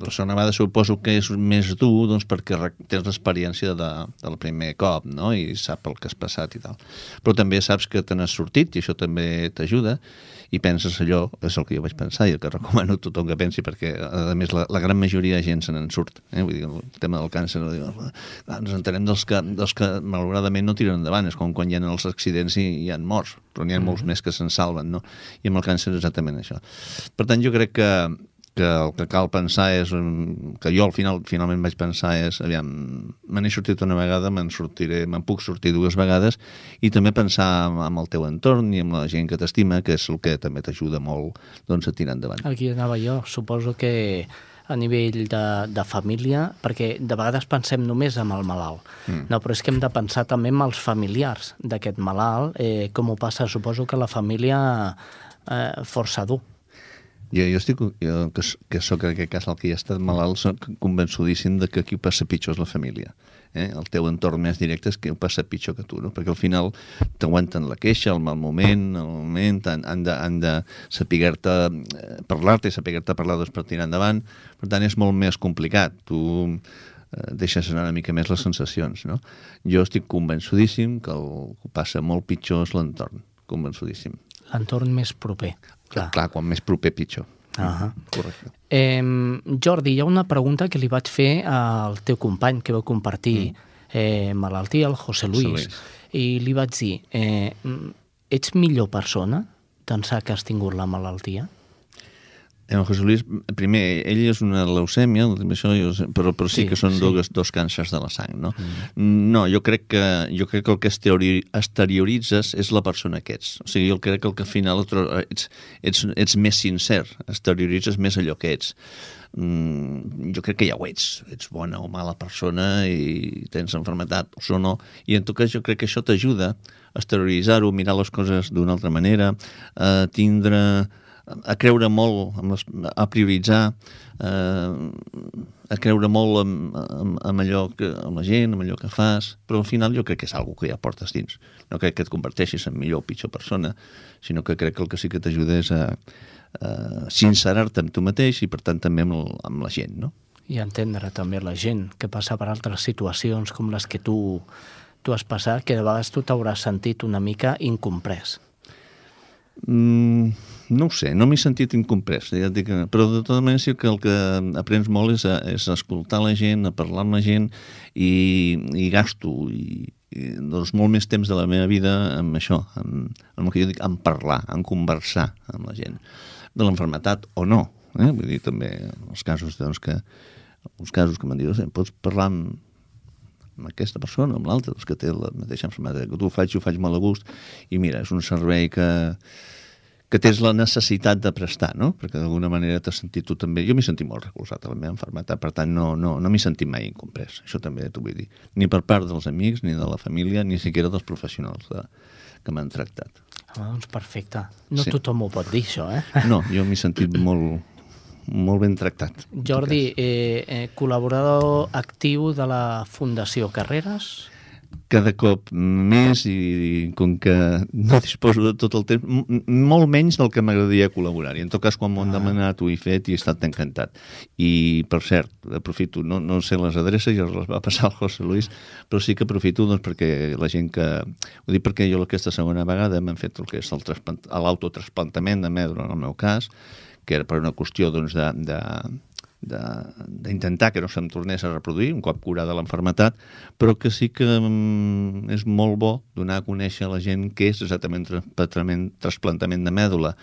la segona vegada suposo que és més dur doncs, perquè tens l'experiència de, del primer cop, no? I sap el que has passat i tal. Però també saps que te n'has sortit i això també t'ajuda i penses allò, és el que jo vaig pensar i el que recomano a tothom que pensi, perquè a més la, la gran majoria de gent se n'en surt. Eh? Vull dir, el tema del càncer, clar, ens entenem dels que, dels que malauradament no tiren endavant, és com quan hi ha els accidents i hi ha morts, però n'hi ha mm -hmm. molts més que se'n salven, no? I amb el càncer és exactament això. Per tant, jo crec que que el que cal pensar és, que jo al final finalment vaig pensar és, aviam, me n'he sortit una vegada, me'n sortiré, me'n puc sortir dues vegades, i també pensar amb el teu entorn i amb la gent que t'estima, que és el que també t'ajuda molt doncs, a tirar endavant. Aquí anava jo, suposo que a nivell de, de família, perquè de vegades pensem només amb el malalt, mm. no, però és que hem de pensar també amb els familiars d'aquest malalt, eh, com ho passa, suposo que la família eh, força dur jo, jo estic, jo, que, que sóc en aquest cas el que ja estat malalt, soc convençudíssim de que qui passa pitjor és la família. Eh? El teu entorn més directe és que ho passa pitjor que tu, no? perquè al final t'aguanten la queixa, el mal moment, el moment, han, han de, han de saber-te eh, parlar-te i saber-te parlar doncs, per tirar endavant. Per tant, és molt més complicat. Tu eh, deixes anar una mica més les sensacions. No? Jo estic convençudíssim que el que passa molt pitjor és l'entorn, convençudíssim. L'entorn més proper. Clar, Clar quan més proper, pitjor. Uh -huh. Correcte. Eh, Jordi, hi ha una pregunta que li vaig fer al teu company que vau compartir mm. eh, malaltia, el José Luis, José Luis, i li vaig dir, eh, ets millor persona d'ençà que has tingut la malaltia? En José Luis, primer, ell és una leucèmia, això, però, però sí, sí que són sí. dos, dos càncers de la sang, no? Mm. No, jo crec, que, jo crec que el que exterioritzes és la persona que ets. O sigui, jo crec que el que al final ets, ets, ets més sincer, exterioritzes més allò que ets. Mm, jo crec que ja ho ets. Ets bona o mala persona i tens enfermetat o no. I en tot cas jo crec que això t'ajuda a exterioritzar-ho, mirar les coses d'una altra manera, a tindre a creure molt, les, a prioritzar, eh, a creure molt amb, amb, amb allò que, amb la gent, amb allò que fas, però al final jo crec que és algo que ja portes dins. No crec que et converteixis en millor o pitjor persona, sinó que crec que el que sí que t'ajuda és a, a sincerar-te amb tu mateix i per tant també amb, el, amb la gent, no? I entendre també la gent que passa per altres situacions com les que tu, tu has passat, que de vegades tu t'hauràs sentit una mica incomprès. Mm, no ho sé, no m'he sentit incomprès, ja dic, però de tota manera sí que el que aprens molt és, a, és a escoltar la gent, a parlar amb la gent i, i gasto i, i doncs molt més temps de la meva vida amb això, amb, amb el que jo dic, en parlar, en conversar amb la gent, de l'enfermetat o no, eh? vull dir també els casos doncs, que els casos que m'han dit, pots parlar amb, amb aquesta persona, amb l'altra, doncs, que té la mateixa enfermedad que tu, ho faig, ho faig molt a gust, i mira, és un servei que, que tens la necessitat de prestar, no? Perquè d'alguna manera t'has sentit tu també... Jo m'he sentit molt recolzat a la meva enfermetat, per tant no, no, no m'he sentit mai incomprès, això també t'ho vull dir. Ni per part dels amics, ni de la família, ni siquiera dels professionals de, que m'han tractat. Ah, doncs perfecte. No sí. tothom ho pot dir, això, eh? No, jo m'he sentit molt, molt ben tractat. Jordi, eh, eh, col·laborador actiu de la Fundació Carreres cada cop més i, i com que no disposo de tot el temps, molt menys del que m'agradaria col·laborar. I en tot cas, quan m'ho han ah. demanat, ho he fet i he estat encantat. I, per cert, aprofito, no, no sé les adreces, ja les va passar al José Luis, però sí que aprofito doncs, perquè la gent que... Ho dic perquè jo aquesta segona vegada m'han fet el que és l'autotrasplantament de medro, en el meu cas, que era per una qüestió doncs, de, de, d'intentar que no se'm tornés a reproduir un cop curada l'enfermetat, però que sí que mm, és molt bo donar a conèixer a la gent què és exactament trasplantament de mèdula,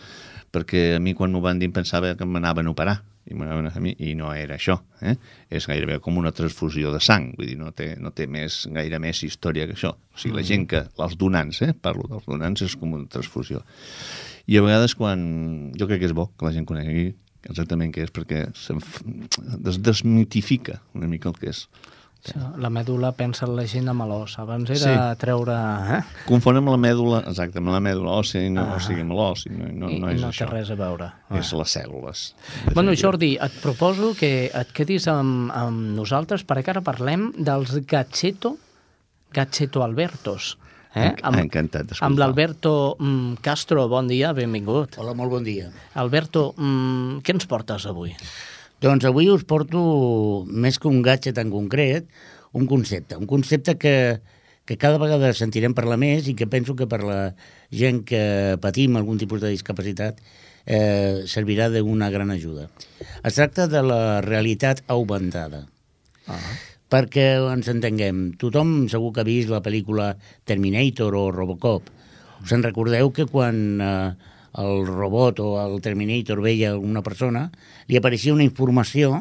perquè a mi quan m'ho van dir pensava que m'anaven a operar, i a mi, i no era això. Eh? És gairebé com una transfusió de sang, vull dir, no té, no té més, gaire més història que això. O sigui, la gent que, els donants, eh? parlo dels donants, és com una transfusió. I a vegades quan... Jo crec que és bo que la gent conegui exactament què és, perquè es desmitifica una mica el que és. Sí, la mèdula pensa en la gent amb l'os. Abans era Sí. treure... Eh? Confon amb la mèdula, exacte, amb la mèdula òssia, i no, Ah. o sigui, no, no, I no és no això. té res a veure. És les cèl·lules. Bueno, Jordi, et proposo que et quedis amb, amb nosaltres perquè ara parlem dels Gatcheto, Gatcheto Albertos. Eh? En- encantat d'escoltar. Amb l'Alberto mm, Castro, bon dia, benvingut. Hola, molt bon dia. Alberto, mm, què ens portes avui? Doncs avui us porto, més que un gadget en concret, un concepte. Un concepte que, que cada vegada sentirem parlar més i que penso que per la gent que patim algun tipus de discapacitat eh, servirà d'una gran ajuda. Es tracta de la realitat augmentada. Ah. Perquè ens entenguem, tothom segur que ha vist la pel·lícula Terminator o Robocop. Us en recordeu que quan eh, el robot o el Terminator veia una persona, li apareixia una informació,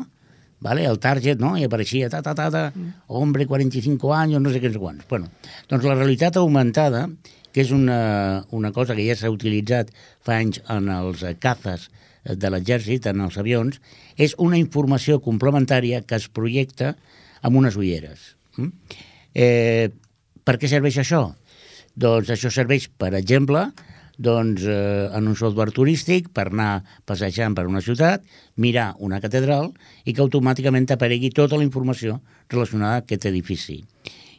¿vale? el target, no? i apareixia ta, ta, ta, ta, hombre, 45 anys, no sé què, sé quants. Bueno, doncs la realitat augmentada, que és una, una cosa que ja s'ha utilitzat fa anys en els cazes de l'exèrcit, en els avions, és una informació complementària que es projecta amb unes ulleres. Mm? Eh, per què serveix això? Doncs això serveix, per exemple, doncs, eh, en un software turístic per anar passejant per una ciutat, mirar una catedral i que automàticament t'aparegui tota la informació relacionada amb aquest edifici.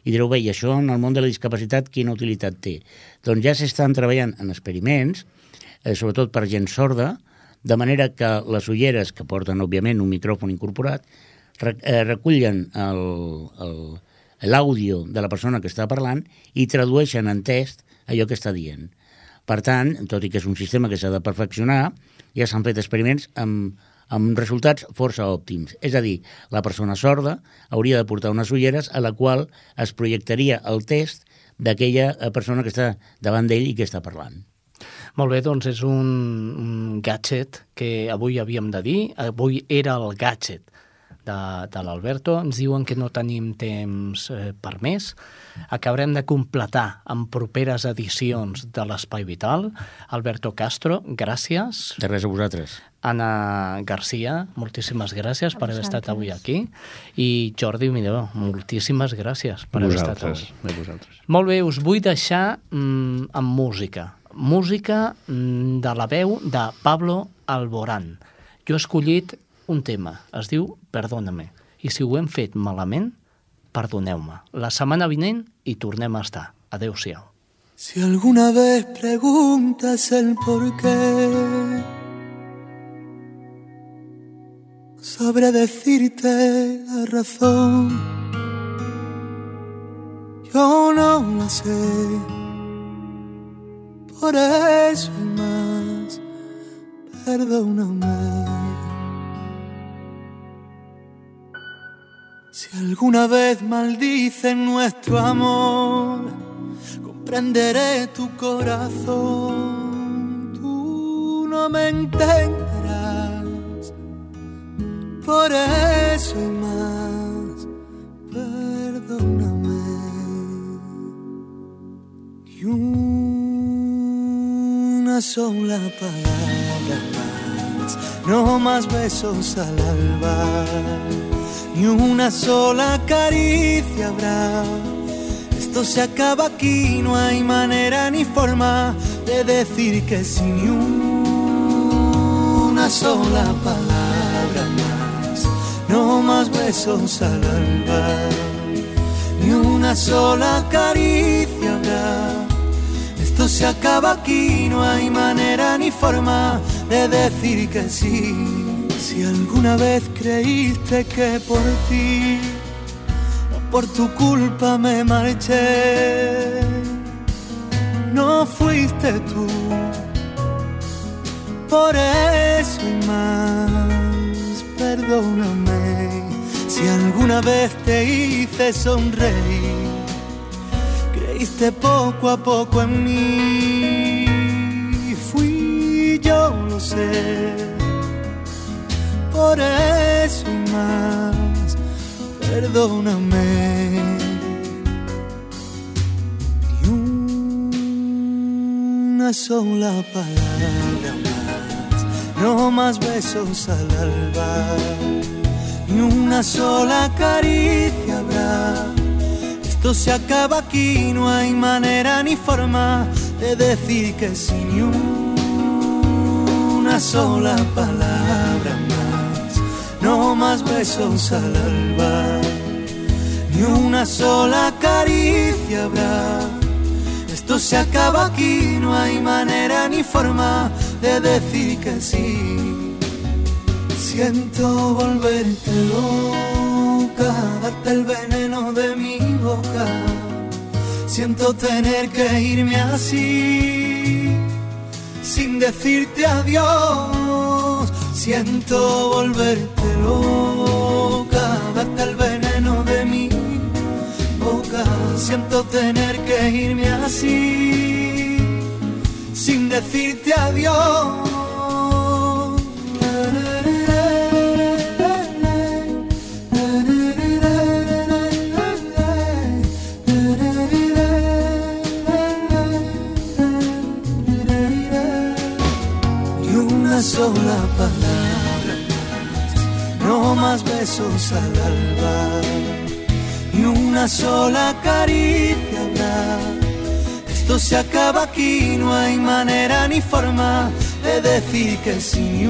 I direu, bé, i això en el món de la discapacitat quina utilitat té? Doncs ja s'estan treballant en experiments, eh, sobretot per gent sorda, de manera que les ulleres, que porten, òbviament, un micròfon incorporat, recullen el- el- l'àudio de la persona que està parlant i tradueixen en test allò que està dient. Per tant, tot i que és un sistema que s'ha de perfeccionar, ja s'han fet experiments amb, amb resultats força òptims. És a dir, la persona sorda hauria de portar unes ulleres a la qual es projectaria el test d'aquella eh, persona que està davant d'ell i que està parlant. Molt bé, doncs és un gadget que avui havíem de dir. Avui era el gadget de, de l'Alberto. Ens diuen que no tenim temps eh, per més. Acabarem de completar en properes edicions de l'Espai Vital. Alberto Castro, gràcies. De res a vosaltres. Anna Garcia, moltíssimes gràcies per haver estat avui aquí. I Jordi Midó, moltíssimes gràcies per haver estat Vosaltres, avui. a vosaltres. Molt bé, us vull deixar mm, amb música. Música mm, de la veu de Pablo Alborán. Jo he escollit un tema, es diu Perdóname. I si ho hem fet malament, perdoneu-me. La setmana vinent hi tornem a estar. Adéu-siau. Si alguna vez preguntas el por qué, sabré decirte la razón. Yo no la sé, por eso y más, perdóname. Si alguna vez maldicen nuestro amor, comprenderé tu corazón. Tú no me entenderás, por eso y más, perdóname. Y una sola palabra más, no más besos al alba ni una sola caricia habrá. Esto se acaba aquí, no hay manera ni forma de decir que sí, ni una sola palabra más. No más besos al alba, ni una sola caricia habrá. Esto se acaba aquí, no hay manera ni forma de decir que sí. Si alguna vez creíste que por ti o por tu culpa me marché, no fuiste tú. Por eso y más, perdóname si alguna vez te hice sonreír. Creíste poco a poco en mí, fui yo, lo sé por eso y más. Perdóname. Y una sola palabra más, no más besos al alba. Ni una sola caricia habrá. Esto se acaba aquí, no hay manera ni forma de decir que sin ni una sola palabra más, no más besos al alba, ni una sola caricia habrá. Esto se acaba aquí, no hay manera ni forma de decir que sí. Siento volverte loca, darte el veneno de mi boca. Siento tener que irme así, sin decirte adiós. Siento volverte loca, darte el veneno de mi boca. Siento tener que irme así, sin decirte adiós. Sola palabra más, no más besos al alba, ni una sola caricia habrá. Esto se acaba aquí, no hay manera ni forma de decir que sin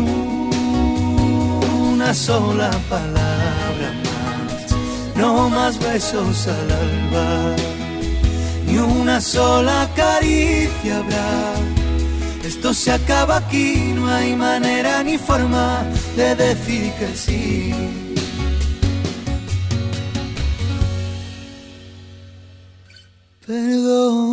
una sola palabra más, no más besos al alba, ni una sola caricia habrá. Esto se acaba aquí, no hay manera ni forma de decir que sí. Pero